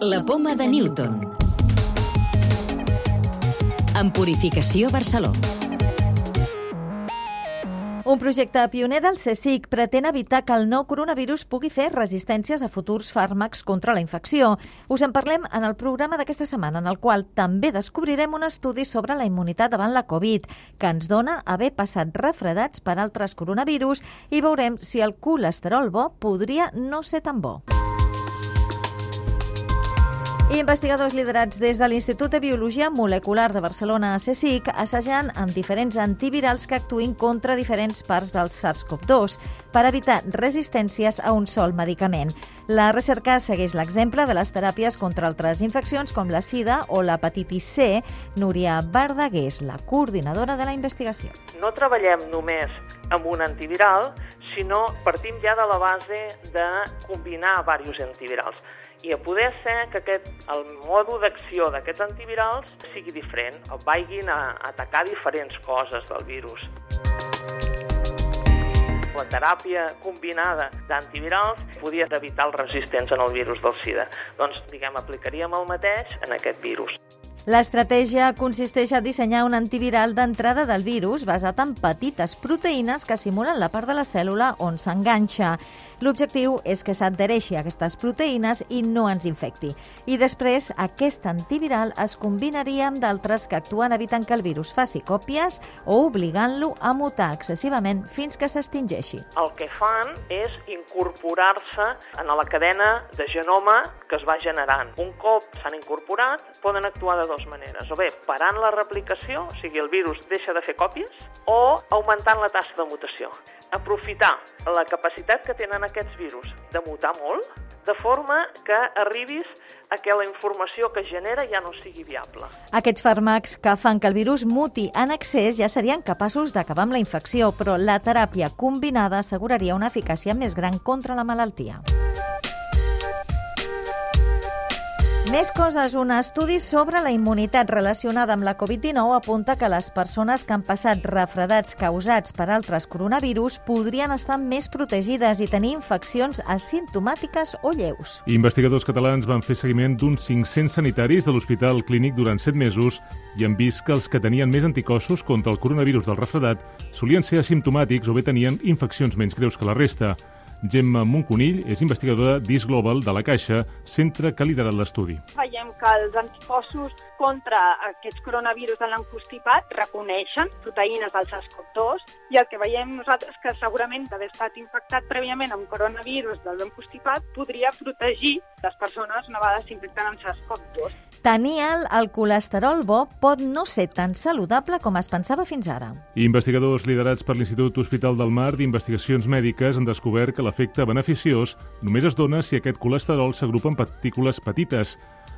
La poma de Newton. En Purificació Barcelona. Un projecte pioner del CSIC pretén evitar que el nou coronavirus pugui fer resistències a futurs fàrmacs contra la infecció. Us en parlem en el programa d'aquesta setmana, en el qual també descobrirem un estudi sobre la immunitat davant la Covid, que ens dona haver passat refredats per altres coronavirus i veurem si el colesterol bo podria no ser tan bo. Investigadors liderats des de l'Institut de Biologia Molecular de Barcelona, CSIC, assajant amb diferents antivirals que actuïn contra diferents parts del SARS-CoV-2 per evitar resistències a un sol medicament. La recerca segueix l'exemple de les teràpies contra altres infeccions com la sida o l'hepatitis C. Núria Verdaguer és la coordinadora de la investigació. No treballem només amb un antiviral, sinó partim ja de la base de combinar diversos antivirals i a poder ser que aquest, el mode d'acció d'aquests antivirals sigui diferent, o vagin a atacar diferents coses del virus. La teràpia combinada d'antivirals podia evitar els resistents en el virus del SIDA. Doncs, diguem, aplicaríem el mateix en aquest virus. L'estratègia consisteix a dissenyar un antiviral d'entrada del virus basat en petites proteïnes que simulen la part de la cèl·lula on s'enganxa. L'objectiu és que s'adhereixi a aquestes proteïnes i no ens infecti. I després, aquest antiviral es combinaria amb d'altres que actuen evitant que el virus faci còpies o obligant-lo a mutar excessivament fins que s'extingeixi. El que fan és incorporar-se en la cadena de genoma que es va generant. Un cop s'han incorporat, poden actuar de dues maneres. O bé, parant la replicació, o sigui, el virus deixa de fer còpies, o augmentant la tassa de mutació. Aprofitar la capacitat que tenen aquests virus de mutar molt, de forma que arribis a que la informació que genera ja no sigui viable. Aquests fàrmacs que fan que el virus muti en excés ja serien capaços d'acabar amb la infecció, però la teràpia combinada asseguraria una eficàcia més gran contra la malaltia. Més coses. Un estudi sobre la immunitat relacionada amb la Covid-19 apunta que les persones que han passat refredats causats per altres coronavirus podrien estar més protegides i tenir infeccions asimptomàtiques o lleus. Investigadors catalans van fer seguiment d'uns 500 sanitaris de l'Hospital Clínic durant 7 mesos i han vist que els que tenien més anticossos contra el coronavirus del refredat solien ser asimptomàtics o bé tenien infeccions menys greus que la resta. Gemma Monconill és investigadora d'IS Global de la Caixa, centre que ha liderat l'estudi. Veiem que els anticossos contra aquests coronavirus de l'encostipat reconeixen proteïnes del SARS-CoV-2 i el que veiem nosaltres que segurament d'haver estat infectat prèviament amb coronavirus del l'encostipat podria protegir les persones una vegada s'infecten amb SARS-CoV-2. Tenir alt el colesterol bo pot no ser tan saludable com es pensava fins ara. Investigadors liderats per l'Institut Hospital del Mar d'Investigacions Mèdiques han descobert que l'efecte beneficiós només es dona si aquest colesterol s'agrupa en partícules petites.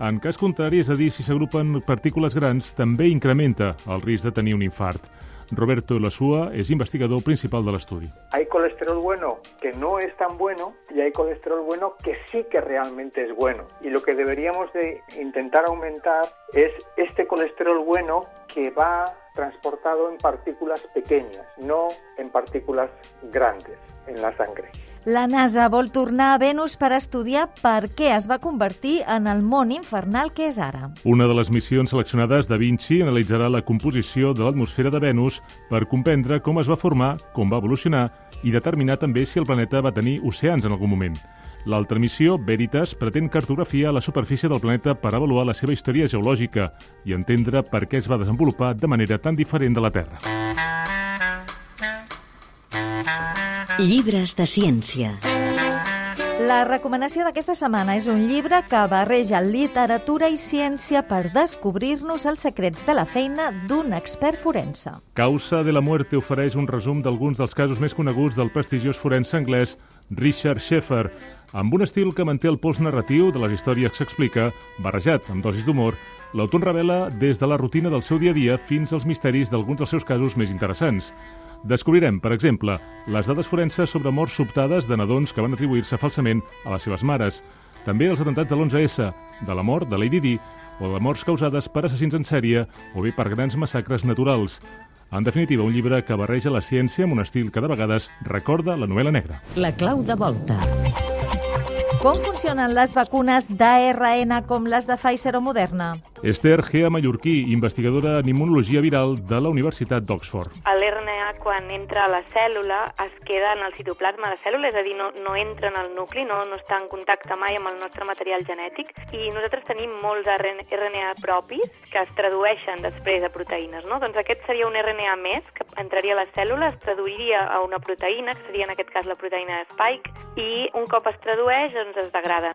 En cas contrari, és a dir, si s'agrupen partícules grans, també incrementa el risc de tenir un infart. Roberto Lasúa es investigador principal del estudio. Hay colesterol bueno que no es tan bueno y hay colesterol bueno que sí que realmente es bueno. Y lo que deberíamos de intentar aumentar es este colesterol bueno que va transportado en partículas pequeñas, no en partículas grandes en la sangre. La NASA vol tornar a Venus per estudiar per què es va convertir en el món infernal que és ara. Una de les missions seleccionades de Vinci analitzarà la composició de l'atmosfera de Venus per comprendre com es va formar, com va evolucionar i determinar també si el planeta va tenir oceans en algun moment. L'altra missió, Veritas, pretén cartografiar la superfície del planeta per avaluar la seva història geològica i entendre per què es va desenvolupar de manera tan diferent de la Terra. Llibres de ciència. La recomanació d'aquesta setmana és un llibre que barreja literatura i ciència per descobrir-nos els secrets de la feina d'un expert forense. Causa de la muerte ofereix un resum d'alguns dels casos més coneguts del prestigiós forense anglès Richard Sheffer, amb un estil que manté el pols narratiu de les històries que s'explica, barrejat amb dosis d'humor, l'autor revela des de la rutina del seu dia a dia fins als misteris d'alguns dels seus casos més interessants. Descobrirem, per exemple, les dades forenses sobre morts sobtades de nadons que van atribuir-se falsament a les seves mares, també els atentats de l'11S, de la mort de Lady Di o de morts causades per assassins en sèrie o bé per grans massacres naturals. En definitiva, un llibre que barreja la ciència amb un estil que de vegades recorda la novel·la negra. La clau de volta. Com funcionen les vacunes d'ARN com les de Pfizer o Moderna? Esther Gea Mallorquí, investigadora en immunologia viral de la Universitat d'Oxford. L'RNA, quan entra a la cèl·lula, es queda en el citoplasma de la cèl·lula, és a dir, no, no entra en el nucli, no, no està en contacte mai amb el nostre material genètic, i nosaltres tenim molts RNA propis que es tradueixen després a proteïnes, no? Doncs aquest seria un RNA més que entraria a la cèl·lula, es traduiria a una proteïna, que seria en aquest cas la proteïna de Spike, i un cop es tradueix, doncs es degrada.